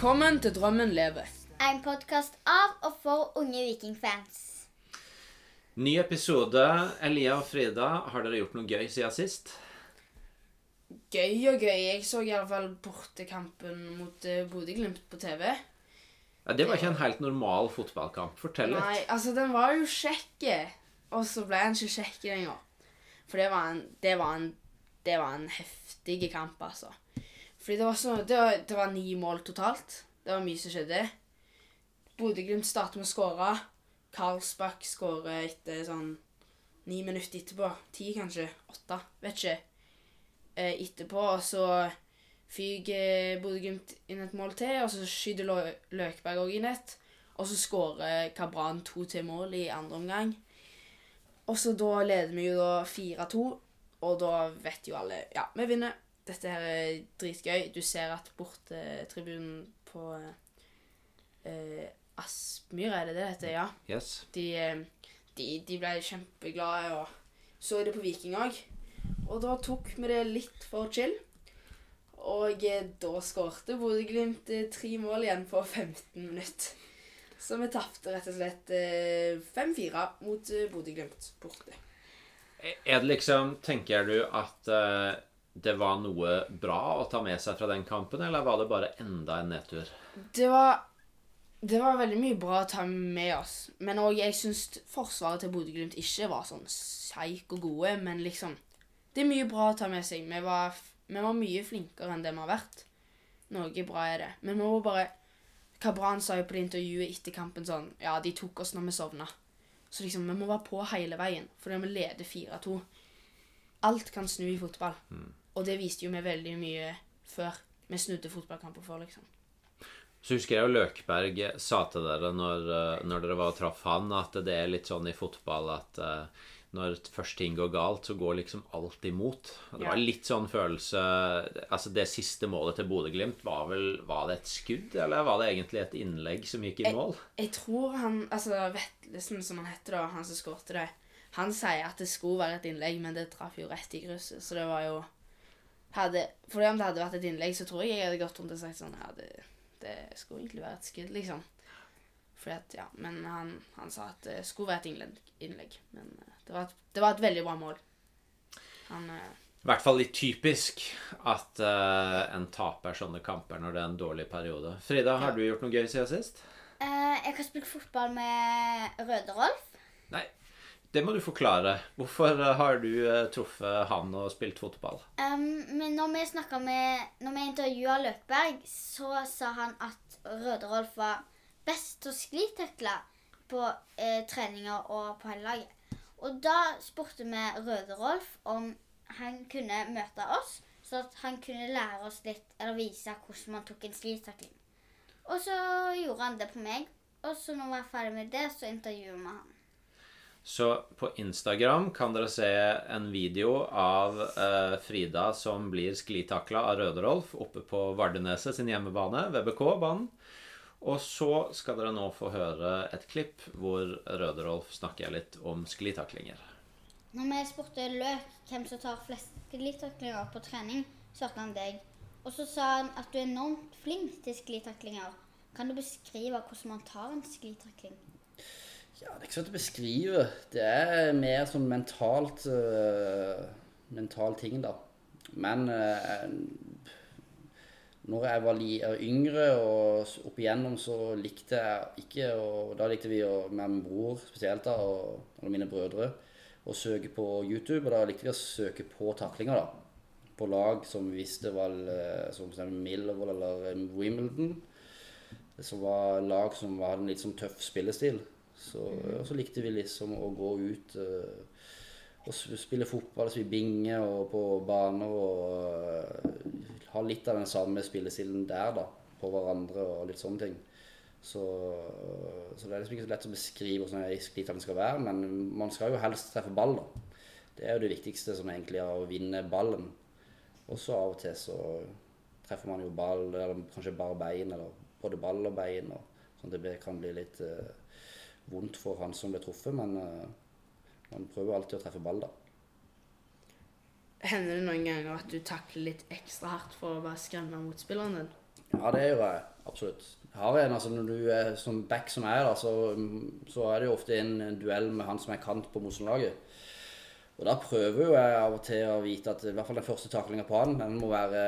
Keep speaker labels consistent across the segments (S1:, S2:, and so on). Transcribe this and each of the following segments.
S1: Velkommen til Drømmen lever.
S2: En podkast av og for unge vikingfans.
S3: Ny episode. Elia og Frida, har dere gjort noe gøy siden sist?
S1: Gøy og gøy. Jeg så i alle fall bortekampen mot uh, Bodø-Glimt på TV.
S3: Ja, det var ikke en helt normal fotballkamp. Fortell litt.
S1: Nei, altså, den var jo kjekk, og så ble den ikke kjekk lenger. For det var en, det var en, det var en heftig kamp, altså. Fordi det var, så, det, var, det var ni mål totalt. Det var mye som skjedde. Bodø-Glimt starter med å skåre. Karlsbakk skårer etter sånn ni minutter etterpå. Ti, kanskje. Åtte. Vet ikke. Eh, etterpå så fyker Bodø-Glimt inn et mål til, og så skyter Lø Løkberg òg inn et. Og så skårer Kabran to til mål i andre omgang. Og så da leder vi jo da 4-2, og da vet jo alle Ja, vi vinner. Dette her er dritgøy. Du ser at bortetribunen på eh, Aspmyra, er det det heter? Ja.
S3: Yes.
S1: De, eh, de, de ble kjempeglade og så det på Viking òg. Og da tok vi det litt for chill. Og eh, da skårte Bodø-Glimt eh, tre mål igjen på 15 minutter. Så vi tapte rett og slett eh, 5-4 mot eh, Bodø-Glimt borte.
S3: Er det liksom Tenker du at eh, det var noe bra å ta med seg fra den kampen, eller var det bare enda en nedtur?
S1: Det var det var veldig mye bra å ta med oss. Men òg jeg syns forsvaret til Bodø-Glimt ikke var sånn seik og gode. Men liksom Det er mye bra å ta med seg. Vi var, vi var mye flinkere enn det vi har vært. Noe bra er det. Men vi må bare Kabran sa jo på det intervjuet etter kampen sånn Ja, de tok oss når vi sovna. Så liksom, vi må være på hele veien, fordi vi leder 4-2. Alt kan snu i fotball. Og det viste jo vi veldig mye før. Vi snudde fotballkamper for, liksom.
S3: Så husker jeg jo Løkberg sa til dere når, eh, når dere var og traff han, at det er litt sånn i fotball at eh, når først ting går galt, så går liksom alt imot. Det var litt sånn følelse Altså, det siste målet til Bodø-Glimt, var vel Var det et skudd, eller var det egentlig et innlegg som gikk i mål?
S1: Jeg tror han Altså Vetlesen, som han heter, da, han som skårte det, han sier at det skulle være et innlegg, men det traff jo rett i krysset, så det var jo hadde, Fordi om det hadde vært et innlegg, så tror jeg jeg hadde gått rundt og sagt sånn Ja, det, det skulle egentlig være et skudd, liksom. Fordi at, ja, Men han, han sa at det skulle være et innlegg. innlegg. Men eh, det var, et, det var et veldig bra mål. Han eh,
S3: I hvert fall litt typisk at uh, en taper sånne kamper når det er en dårlig periode. Frida, har du gjort noe gøy siden sist?
S2: Uh, jeg har spilt fotball med Røde-Rolf.
S3: Nei, det må du forklare. Hvorfor eh, har du eh, truffet han og spilt fotball?
S2: Um, men når vi snakka med Når vi intervjua Løkberg, så sa han at Røde-Rolf var best til å sklitekle på eh, treninger og på hele laget. Og da spurte vi Røde-Rolf om han kunne møte oss, så at han kunne lære oss litt, eller vise hvordan man tok en sklitakling. Og så gjorde han det på meg. Og så når vi var ferdig med det, så intervjuet vi han.
S3: Så på Instagram kan dere se en video av eh, Frida som blir sklitakla av Røde-Rolf oppe på Vardeneset sin hjemmebane, VBK-banen. Og så skal dere nå få høre et klipp hvor Røde-Rolf snakker litt om sklitaklinger.
S2: Når vi spurte Løk hvem som tar flest sklitaklinger på trening, svarte han deg. Og så sa han at du er enormt flink til sklitaklinger. Kan du beskrive hvordan man tar en sklitakling?
S4: Ja, det er ikke så lett å beskrive. Det er mer sånn mentalt uh, Mental ting, da. Men uh, når jeg var yngre og opp igjennom, så likte jeg ikke Og da likte vi å, med min bror spesielt, da, og, eller mine brødre, å søke på YouTube. Og da likte vi å søke på taklinger, da. På lag som vi visste var eh, som eksempel Millwall eller Wimbledon. Som var lag som hadde en litt sånn tøff spillestil. Så, og så likte vi liksom å gå ut uh, og spille fotball, spille binge og på baner og uh, ha litt av den samme spillestilen der, da. På hverandre og litt sånne ting. Så, så det er liksom ikke så lett å beskrive hvordan sklitakling skal være, men man skal jo helst treffe ball, da. Det er jo det viktigste som egentlig er å vinne ballen. Og så av og til så treffer man jo ball, eller kanskje bare bein, eller både ball og bein. Og, sånn at det kan bli litt eh, vondt for han som ble truffet, men eh, man prøver alltid å treffe ball, da.
S1: Hender det noen ganger at du takler litt ekstra hardt for å bare skremme motspilleren din?
S4: Ja, det gjør jeg. Absolutt. Jeg har en, altså Når du er som back som jeg er, da, så, så er det jo ofte en, en duell med han som er kant på motstanderlaget. Og da prøver jo jeg av og til å vite at i hvert fall den første taklinga på han, den må være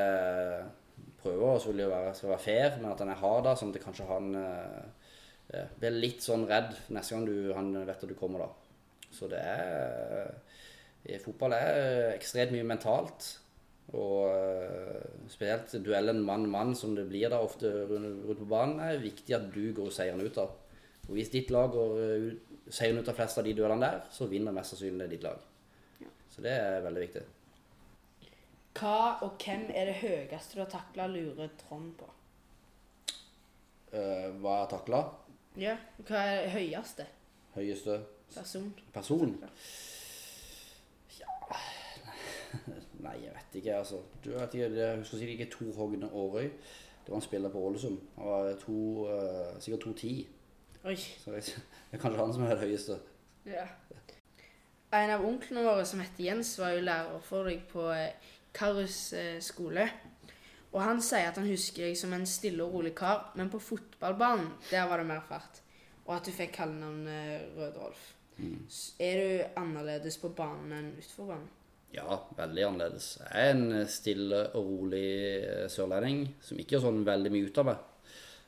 S4: Prøver selvfølgelig å være, skal være fair, men at han er hard, da, sånn at kanskje han eh, eh, blir litt sånn redd neste gang du, han vet at du kommer, da. Så det er i Fotball er ekstremt mye mentalt. Og eh, spesielt duellen mann-mann, som det blir da ofte rundt på banen, er viktig at du går seirende ut av. Og hvis ditt lag går eh, ut- seirende ut av flest av de duellene der, så vinner mest sannsynlig ditt lag. Så det er veldig viktig.
S1: Hva og hvem er det høyeste du har takla lure Trond på?
S4: Uh, hva har takla?
S1: Ja, Hva er høyeste
S4: Høyeste
S1: person?
S4: person? Nei, jeg vet ikke, altså. Du vet ikke, Jeg husker sikkert ikke Tor Hogne Aarøy. Det var en spiller på Ålesund. Han var to, uh, sikkert 2,10.
S1: Oi.
S4: Så det er kanskje han som er det høyeste.
S1: Ja. En av onklene våre som heter Jens, var jo lærer for deg på eh, Karus eh, skole. Og han sier at han husker deg som en stille og rolig kar, men på fotballbanen, der var det mer fart. Og at du fikk kallenavnet Røde-Rolf. Er du annerledes på banen enn utenfor banen?
S4: Ja, veldig annerledes. Jeg er en stille og rolig eh, sørlending som ikke gjør sånn veldig mye ut av meg.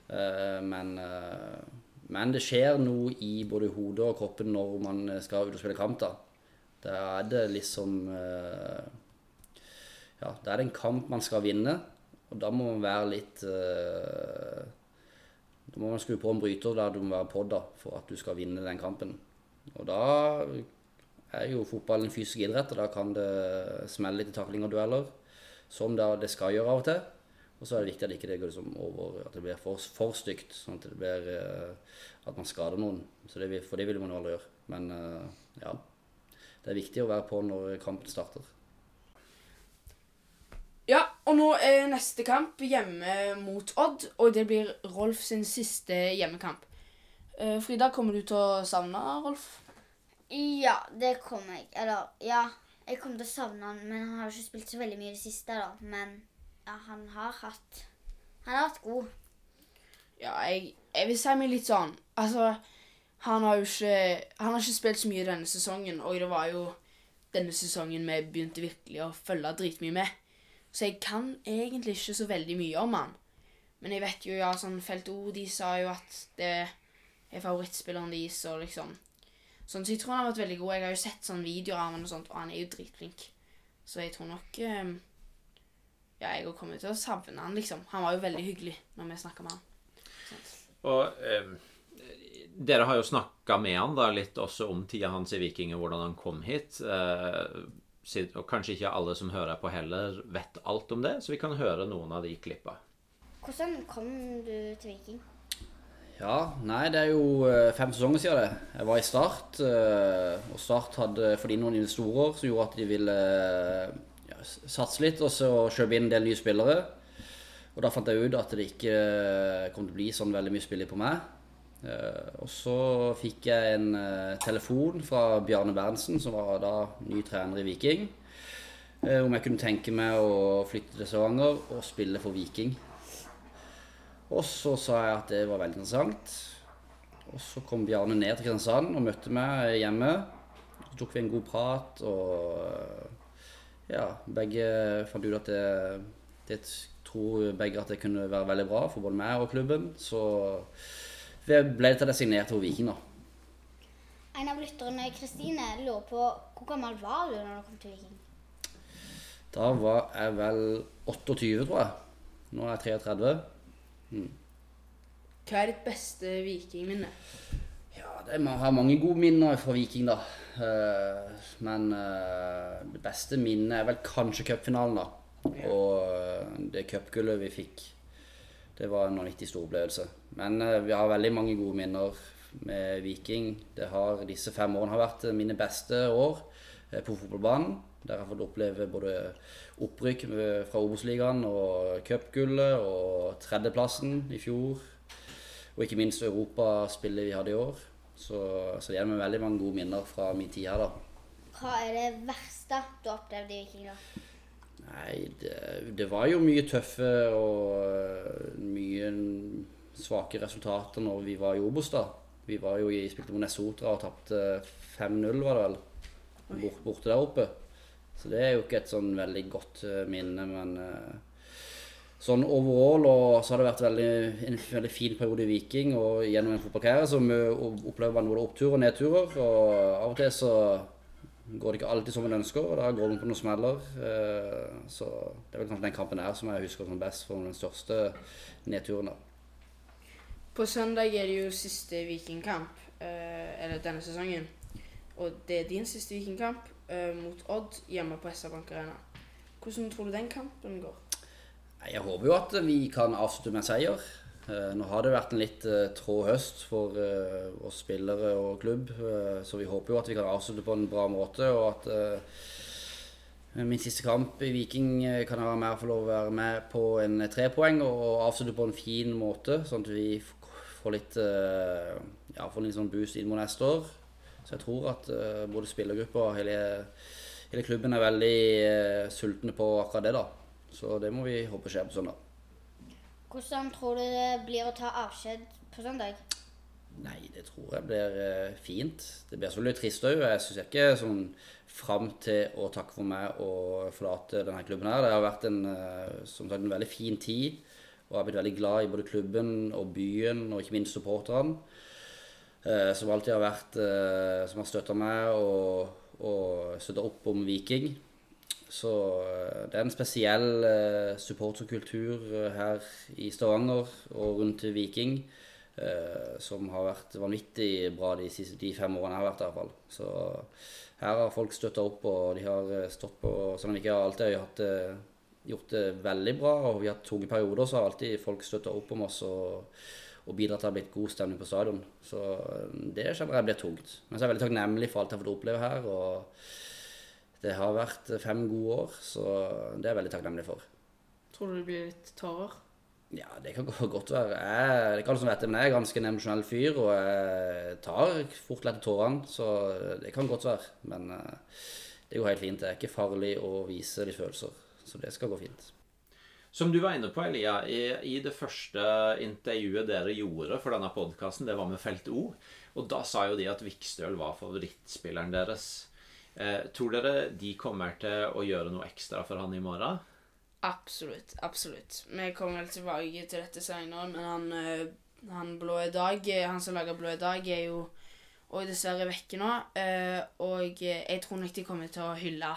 S4: Eh, Men, eh, men det skjer noe i både hodet og kroppen når man skal ut og spille kamp. da. Da er det liksom eh, Ja, da er det en kamp man skal vinne, og da må man være litt uh, Da må man skru på en bryter der du må være på da, for at du skal vinne den kampen. Og da er jo fotball en fysisk idrett, og da kan det smelle litt i takling og dueller. Som det, skal gjøre av og til. Og så er det viktig at det ikke går liksom over, at det blir for, for stygt, sånn at det blir uh, at man skader noen. Det, for det vil man jo aldri gjøre. Men uh, ja, det er viktig å være på når kampen starter.
S1: Og nå er neste kamp hjemme mot Odd, og det blir Rolf sin siste hjemmekamp. Eh, Frida, kommer du til å savne Rolf?
S2: Ja, det kommer jeg. Eller, ja. Jeg kommer til å savne han, men han har jo ikke spilt så veldig mye i det siste, da. Men ja, han har hatt Han har vært god.
S1: Ja, jeg, jeg vil si meg litt sånn Altså, han har jo ikke Han har ikke spilt så mye denne sesongen, og det var jo denne sesongen vi begynte virkelig å følge dritmye med. Så jeg kan egentlig ikke så veldig mye om han. Men jeg vet jo, ja, sånn Felt O, de sa jo at det er favorittspilleren deres, og liksom Sånn, så jeg tror han har vært veldig god. Jeg har jo sett sånne videoer av han og sånt, og han er jo dritflink. Så jeg tror nok eh, Ja, jeg kommer til å savne han, liksom. Han var jo veldig hyggelig når vi snakka med han. Sånt.
S3: Og eh, dere har jo snakka med han da litt også om tida hans i Viking og hvordan han kom hit. Eh, og kanskje ikke alle som hører på heller vet alt om det, så vi kan høre noen av de klippa.
S2: Hvordan kom du til Viking?
S4: Ja, nei, det er jo eh, fem sesonger siden det. Jeg var i Start, eh, og Start hadde fordi noen investorer som gjorde at de ville eh, ja, satse litt og så kjøpe inn en del nye spillere. Og da fant jeg ut at det ikke kom til å bli sånn veldig mye spilling på meg. Eh, Og så fikk jeg en eh, telefon fra Bjarne Berntsen, som var da ny trener i Viking, eh, om jeg kunne tenke meg å flytte til Stavanger og spille for Viking. Og så sa jeg at det var veldig interessant. Og så kom Bjarne ned til Kristiansand og møtte meg hjemme. Så tok vi en god prat, og ja, begge fant ut at det, det tror begge at det kunne være veldig bra for både meg og klubben. Så ble det til det signert for Viking, da.
S2: En av lytterne, Kristine, lurer på hvor gammel var du når du kom til Viking?
S4: Da var jeg vel 28, tror jeg. Nå er jeg 33.
S1: Hva er ditt beste vikingminne?
S4: Ja, det, man har mange gode minner fra Viking, da. Eh, men eh, det beste minnet er vel kanskje cupfinalen, da. Og eh, det cupgullet vi fikk, det var en vanvittig stor opplevelse. Men eh, vi har veldig mange gode minner med Viking. Har, disse fem årene har vært eh, mine beste år eh, på fotballbanen. Der har jeg fått oppleve både opprykk fra Obos-ligaen og cupgullet og tredjeplassen i fjor. Og ikke minst europaspillet vi hadde i år. Så, så det gir meg veldig mange gode minner fra min tid her, da.
S2: Hva er det verste du har opplevd i Viking? da?
S4: Nei, det, det var jo mye tøffe og øh, mye svake resultater når vi var i Obos, da. Vi var jo i spilte mot Nesotra og tapte 5-0, var det vel. Bort, borte der oppe. Så det er jo ikke et sånn veldig godt øh, minne, men øh, sånn overall og så har det vært veldig, en veldig fin periode i Viking og gjennom en fotballkarriere så vi opplever man både opptur og nedturer. Og av og til så går det ikke alltid som man ønsker, og da går man på noen smeller. Eh, Så det er vel kanskje den kampen her som jeg husker som best for den største nedturen. da.
S1: På søndag er det jo siste Vikingkamp, eh, eller denne sesongen. Og det er din siste Vikingkamp eh, mot Odd hjemme på SR Bank Arena. Hvordan tror du den kampen går?
S4: Jeg håper jo at vi kan avslutte med en seier. Eh, Nå har det vært en litt eh, trå høst for eh, oss spillere og klubb, så vi håper jo at vi kan avslutte på en bra måte. og at Min siste kamp i Viking kan jeg være med få lov å være med på en trepoeng og avslutte på en fin måte, sånn at vi får litt, ja, får litt sånn boost inn mot neste år. Så jeg tror at både spillergruppa og hele, hele klubben er veldig sultne på akkurat det. da. Så det må vi håpe skjer på søndag.
S2: Hvordan tror du det blir å ta avskjed på søndag?
S4: Nei, det tror jeg blir eh, fint. Det blir selvfølgelig trist òg. Jeg syns ikke sånn fram til å takke for meg og forlate denne klubben her. Det har vært en, eh, som sagt, en veldig fin tid. Og jeg har blitt veldig glad i både klubben og byen, og ikke minst supporterne. eh, Som alltid har vært Som har støtta meg og, og støtta opp om Viking. Så eh, det er en spesiell eh, supporterkultur eh, her i Stavanger og rundt Viking. som har vært vanvittig bra de, siste, de fem årene jeg har vært der. fall. Så her har folk støtta opp, og de har stått på Selv om vi ikke alltid har det, gjort det veldig bra, og vi har hatt tunge perioder, så har alltid folk støtta opp om oss og, og bidratt til at det blitt god stemning på stadion. Så det kjenner jeg blir tungt. Men så er jeg veldig takknemlig for alt jeg har fått oppleve her. og det har vært fem gode år, så det er jeg veldig takknemlig for.
S1: Tror du det blir litt tårer?
S4: Ja, det kan go- godt være. Jeg, det er ikke alle som vet det, men jeg er ganske en emosjonell fyr, og jeg tar fort lett tårene, så det kan godt være. Men eh, det går helt fint. Det er ikke farlig å vise litt følelser, så det skal gå fint.
S3: Som du var inne på, Elia, i, i det første intervjuet dere gjorde for denne podkasten, det var med Felt O. Og da sa jo de at Vikstøl var favorittspilleren deres. Eh, tror dere de kommer til å gjøre noe ekstra for han i morgen?
S1: Absolutt. Absolutt. Vi kommer vel tilbake til dette senere, men han, eh, han Blå i dag, eh, han som lager Blå i dag, er jo og dessverre vekke nå. eh, Og eh, jeg tror nok de kommer til å hylle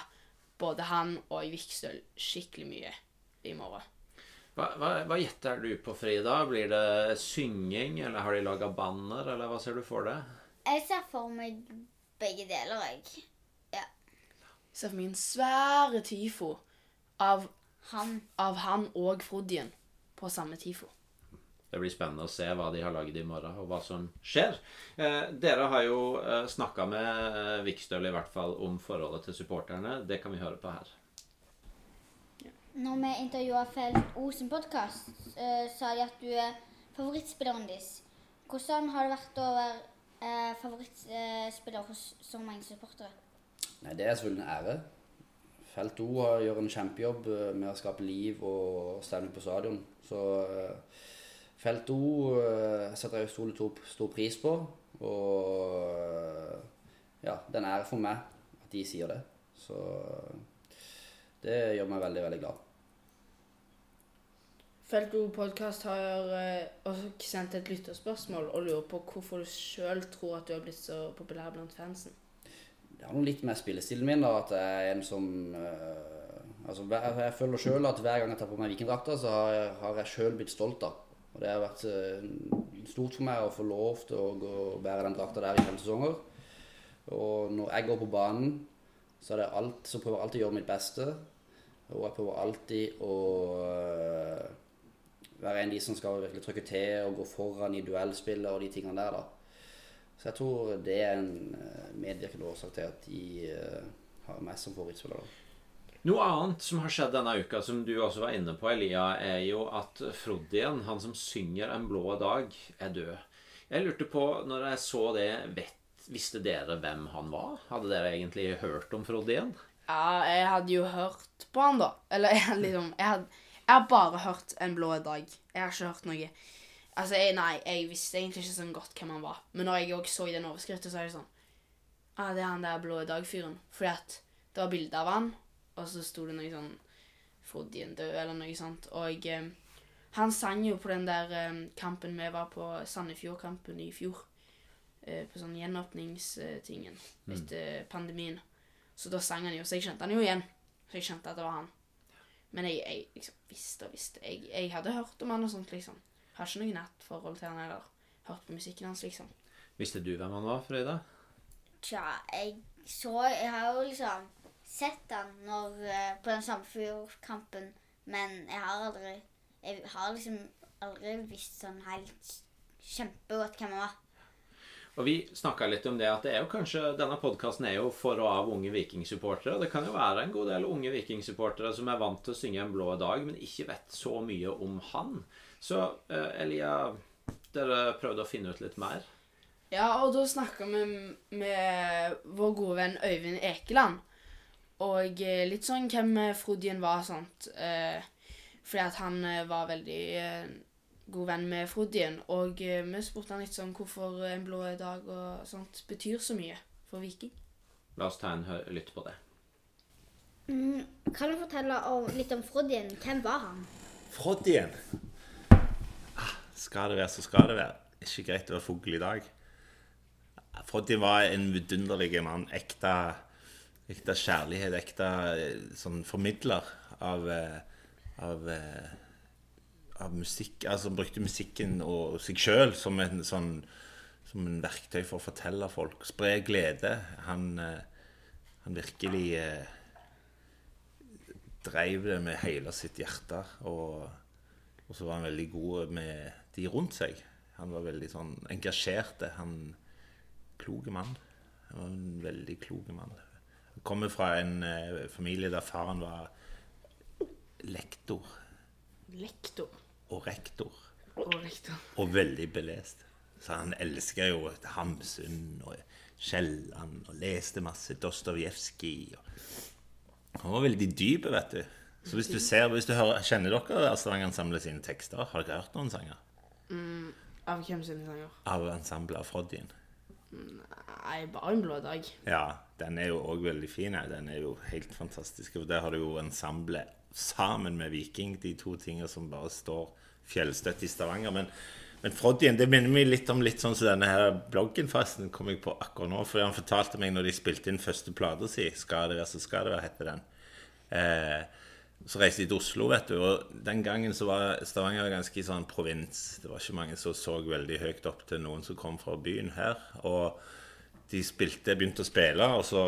S1: både han og Vikstøl skikkelig mye i morgen.
S3: Hva, hva, hva gjetter du på, Frida? Blir det synging, eller har de laga banner, eller hva ser du for deg?
S2: Jeg ser for meg begge deler, jeg.
S1: Se for meg en svære tifo av,
S2: Han
S1: av han og Frodien på samme tifo.
S3: Det blir spennende å se hva de har laget i morgen, og hva som skjer. Eh, dere har jo eh, snakka med eh, Vikstøl i hvert fall om forholdet til supporterne. Det kan vi høre på her.
S2: Når vi intervjua Felt Osen podkast, sa de at du er favorittspilleren deres. Hvordan har det vært å være eh, favorittspiller hos så mange supportere?
S4: Nei, det er selvfølgelig en ære. Felt O gjør en kjempejobb eh, med å skape liv og stemning på stadion. Så eh, Felt O eh, setter jeg utrolig stor, pris på. Og ja, det er en ære for meg at de sier det. Så det gjør meg veldig, veldig glad.
S1: Felt O podkast har også sendt et lytterspørsmål og lurer på hvorfor du sjøl tror at du har blitt så populær blant fansen.
S4: Det har litt med spillestilen min, da, at jeg er en som eh, altså, Jeg føler sjøl at hver gang jeg tar på meg vikingdrakta, så har jeg, har jeg sjøl blitt stolt av. Og det har vært eh, stort for meg å få lov til å gå bære den drakta der i fem sesonger. Og når jeg går på banen, så, er det alt, så prøver jeg alltid å gjøre mitt beste. Og jeg prøver alltid å eh, være en av de som skal virkelig trykke til og gå foran i duellspillet og de tingene der. da. Så jeg tror det er en eh, medvirkende årsak til at de eh, har meg som favorittspiller.
S3: Noe annet som har skjedd denne uka, som du også var inne på, Elia, er jo at Frodien, han som synger 'En blå dag', er død. Jeg lurte på, når jeg så det, vet, visste dere hvem han var? Hadde dere egentlig hørt om Frodien?
S1: Ja, jeg hadde jo hørt på han, da. Eller jeg liksom Jeg, hadde, jeg har bare hørt En blå dag. Jeg har ikke hørt noe Altså, jeg, Nei, jeg visste egentlig ikke sånn godt hvem han var. Men når jeg også så i den overskriften, så er det sånn ah, Det er han der blå dag-fyren. Fordi at det var bilde av han, og så sto det noe sånn Frodien død, eller noe sånt. Og eh, han sang jo på den der eh, kampen vi var på, Sandefjord-kampen i fjor. Eh, på sånn gjenåpningstingen etter pandemien. Så da sang han jo, så jeg kjente han jo igjen. Så jeg kjente at det var han. Men jeg, jeg liksom visste og visste. Jeg, jeg hadde hørt om han og sånt, liksom. Har ikke noe nært forhold til han eller hørt på musikken hans, liksom.
S3: Visste du hvem han var, Frida?
S2: Tja, jeg så Jeg har jo liksom sett han når, eh, på den samme fjordkampen, men jeg har aldri Jeg har liksom aldri visst sånn helt kjempegodt hvem han var.
S3: Og vi snakka litt om det at det er jo kanskje, denne podkasten er jo for og av unge vikingsupportere. og Det kan jo være en god del unge vikingsupportere som er vant til å synge En blå dag, men ikke vet så mye om han. Så eh, Elia, dere prøvde å finne ut litt mer.
S1: Ja, og da snakka vi med vår gode venn Øyvind Ekeland. Og eh, litt sånn hvem eh, Frodien var og sånt. Eh, fordi at han var veldig god venn med Frodien. Og vi spurte han litt sånn hvorfor en blå dag og sånt betyr så mye for Viking.
S3: La oss ta en lytt på det.
S2: Mm, kan du fortelle litt om Frodien? Hvem var han?
S5: Froddien. Skal det være, så skal det være. Ikke greit å være fugl i dag. Froddy var en vidunderlig mann. Ekte, ekte kjærlighet, ekte eh, sånn formidler av, eh, av, eh, av musikk. Altså brukte musikken og seg sjøl som en sånn som en verktøy for å fortelle folk. Spre glede. Han, han virkelig eh, dreiv det med hele sitt hjerte. Og, og så var han veldig god med de rundt seg. Han var veldig sånn engasjert. Han kloke mann. Han var en veldig klok mann. Han kommer fra en eh, familie der faren var lektor
S1: Lektor
S5: og rektor.
S1: og rektor.
S5: Og veldig belest. Så han elsker jo Hamsun og Kielland og leste masse Dostojevskij. Han var veldig dyp, vet du. Så hvis du ser, hvis du hører, Kjenner dere Stavanger-ensemblet sine tekster? Har dere hørt noen sanger?
S1: Av hvem sine sanger?
S5: Av ensemblet av Froddien?
S1: Nei, bare en blå dag.
S5: Ja, den er jo òg veldig fin. Den er jo helt fantastisk. Og der har du jo ensemblet sammen med Viking, de to tingene som bare står fjellstøtt i Stavanger. Men, men Froddien, det minner meg litt om litt sånn som denne her bloggen, forresten, kom jeg på akkurat nå. For han fortalte meg når de spilte inn første plata si, 'Skal det være, så skal det være', heter den. Eh, så reiste de til Oslo, vet du. Og den gangen så var Stavanger ganske sånn provins. Det var ikke mange som så veldig høyt opp til noen som kom fra byen her. Og de spilte, begynte å spille, og så,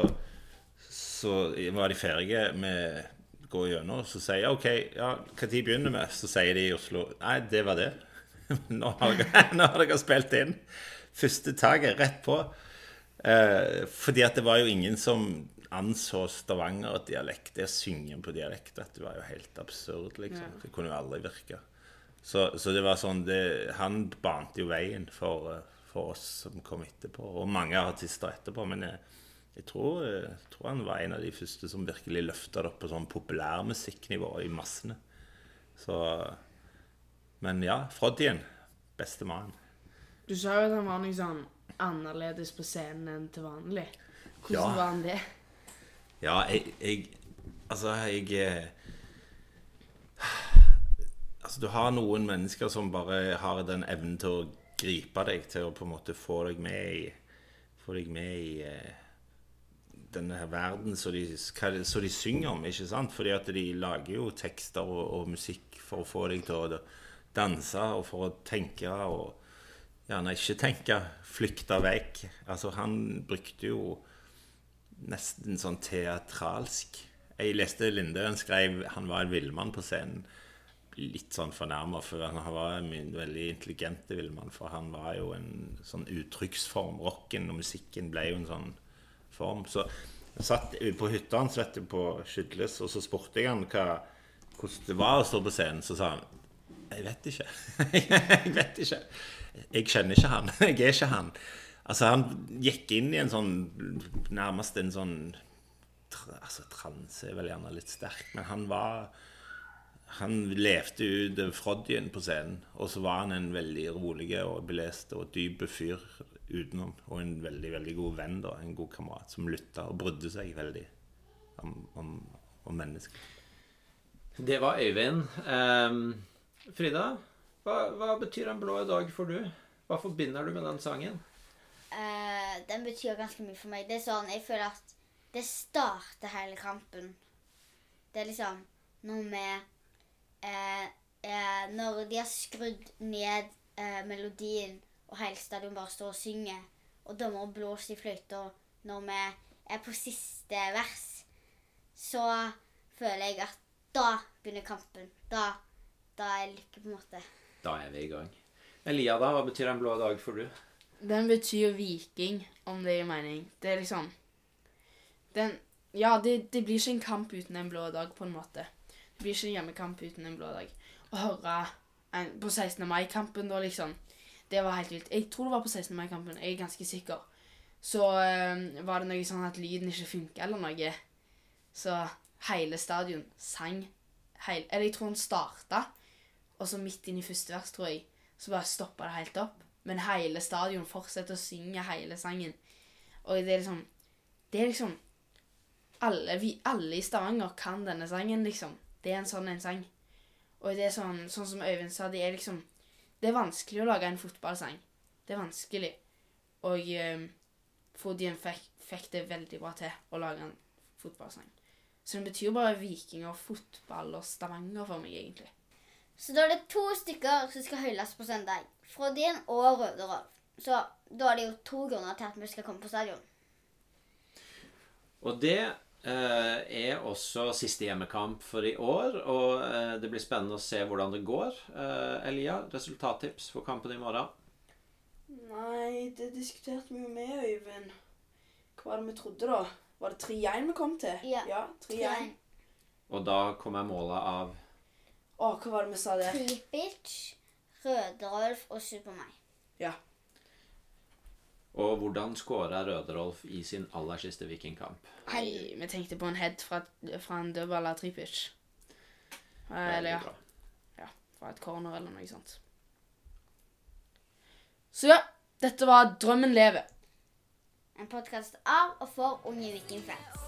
S5: så var de ferdige med å gå gjennom. Så sier jeg OK, ja, når begynner vi? Så sier de i Oslo Nei, det var det. Nå har dere, nå har dere spilt inn. Første taket, rett på. Eh, fordi at det var jo ingen som anså Stavanger-dialekt. Det å synge på dialekt vet du, var jo helt absurd, liksom. Det kunne jo aldri virke. Så, så det var sånn det, Han bante jo veien for, for oss som kom etterpå, og mange artister etterpå. Men jeg, jeg, tror, jeg tror han var en av de første som virkelig løfta det opp på sånn populærmusikknivå i massene. Så Men ja, Froddien. Beste mannen.
S1: Du sa jo at han var noe sånn annerledes på scenen enn til vanlig. Hvordan
S5: Ja.
S1: var han det?
S5: Ja, jeg, jeg Altså, jeg eh, Altså, du har noen mennesker som bare har den evnen til å gripe deg, til å på en måte få deg med i Få deg med i eh, denne her verden som de, de synger om, ikke sant? Fordi at de lager jo tekster og, og musikk for å få deg til å danse og for å tenke og gjerne ikke tenke, flykte vekk. Altså, han brukte jo nesten sånn teatralsk. Jeg leste Lindøen skrev han var en villmann på scenen. Litt sånn fornærma, for han var en veldig intelligent villmann. For han var jo en sånn uttrykksform. Rocken og musikken ble jo en sånn form. Så jeg satt på hytta hans vet du, på Skydles, og så spurte jeg han hva, hvordan det var å stå på scenen. Så sa han jeg vet ikke. jeg vet ikke. Jeg kjenner ikke han. Jeg er ikke han. Altså, han gikk inn i en sånn Nærmest en sånn Altså, transe er vel gjerne litt sterk, men han var Han levde ut Froddien på scenen, og så var han en veldig rolig og belest og dyp fyr utenom. Og en veldig, veldig god venn, da. En god kamerat som lytta og brydde seg veldig om, om, om mennesker.
S3: Det var Øyvind. Um, Frida, hva, hva betyr en blå dag for du? Hva forbinder du med den sangen?
S2: Eh, den betyr ganske mye for meg. Det er sånn, Jeg føler at det starter hele kampen. Det er liksom noe med uh, uh, Når de har skrudd ned melodien, og hele stadion bare står og synger, og dommer blåser i fløyta når vi er på siste vers, så føler jeg at da begynner kampen. Da, da er lykke, på en måte.
S3: Da er vi i gang. Elia, da, hva betyr en blå dag for du?
S1: Den betyr viking, om det gir mening. Det er liksom den, Ja, det, det blir ikke en kamp uten en blå dag, på en måte. Det blir ikke en hjemmekamp uten en blå dag. Å høre en, på 16. mai-kampen, da, liksom Det var helt vilt. Jeg tror det var på 16. mai-kampen. Jeg er ganske sikker. Så øh, var det noe sånn at lyden ikke funka, eller noe. Så hele stadion sang heil, Eller jeg tror den starta, og så midt inn i første vers, tror jeg, så bare stoppa det helt opp. Men hele stadion fortsetter å synge hele sangen. Og det er liksom Det er liksom Alle, vi, alle i Stavanger kan denne sangen, liksom. Det er en sånn en sang. Og det er sånn, sånn som Øyvind sa, det er liksom Det er vanskelig å lage en fotballsang. Det er vanskelig. Og um, Fodien fikk, fikk det veldig bra til å lage en fotballsang. Så den betyr bare vikinger, fotball og Stavanger for meg, egentlig.
S2: Så da er det to stykker som skal hylles på søndag. Frodin og Røverolf. Så da er det jo to grunner til at vi skal komme på stadion.
S3: Og det eh, er også siste hjemmekamp for i år, og eh, det blir spennende å se hvordan det går. Eh, Elia, resultattips for kampen i morgen?
S1: Nei, det diskuterte vi jo med Øyvind. Hva var det vi trodde, da? Var det 3-1 vi kom til?
S2: Ja,
S1: 3-1.
S3: Og da kommer målet av
S1: Å, hva var det vi sa der?
S2: Tripic, Røderolf og Supermai.
S1: Ja.
S3: Og hvordan skåra Røderolf i sin aller siste vikingkamp?
S1: Nei, vi tenkte på en head fra, fra en dødball av Tripic. Eller ja, ja, fra et corner eller noe sånt. Så ja, dette var Drømmen lever.
S2: En podkast av og for unge vikingfans.